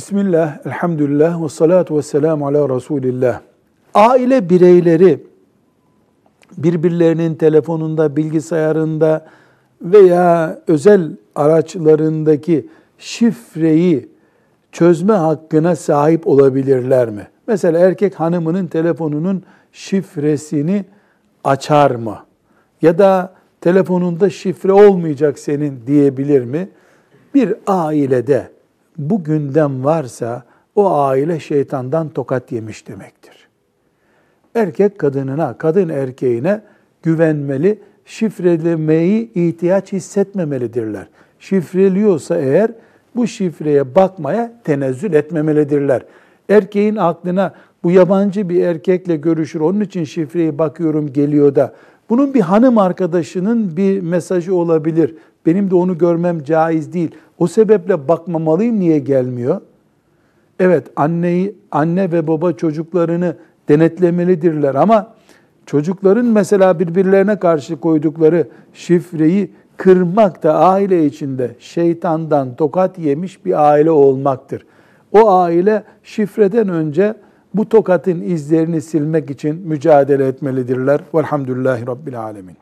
Bismillah, elhamdülillah ve salatu ve selamu ala Resulillah. Aile bireyleri birbirlerinin telefonunda, bilgisayarında veya özel araçlarındaki şifreyi çözme hakkına sahip olabilirler mi? Mesela erkek hanımının telefonunun şifresini açar mı? Ya da telefonunda şifre olmayacak senin diyebilir mi? Bir ailede bu gündem varsa o aile şeytandan tokat yemiş demektir. Erkek kadınına, kadın erkeğine güvenmeli, şifrelemeyi ihtiyaç hissetmemelidirler. Şifreliyorsa eğer bu şifreye bakmaya tenezzül etmemelidirler. Erkeğin aklına bu yabancı bir erkekle görüşür, onun için şifreye bakıyorum geliyor da bunun bir hanım arkadaşının bir mesajı olabilir. Benim de onu görmem caiz değil. O sebeple bakmamalıyım niye gelmiyor? Evet anneyi anne ve baba çocuklarını denetlemelidirler ama çocukların mesela birbirlerine karşı koydukları şifreyi kırmak da aile içinde şeytandan tokat yemiş bir aile olmaktır. O aile şifreden önce bu tokatın izlerini silmek için mücadele etmelidirler. Velhamdülillahi Rabbil Alemin.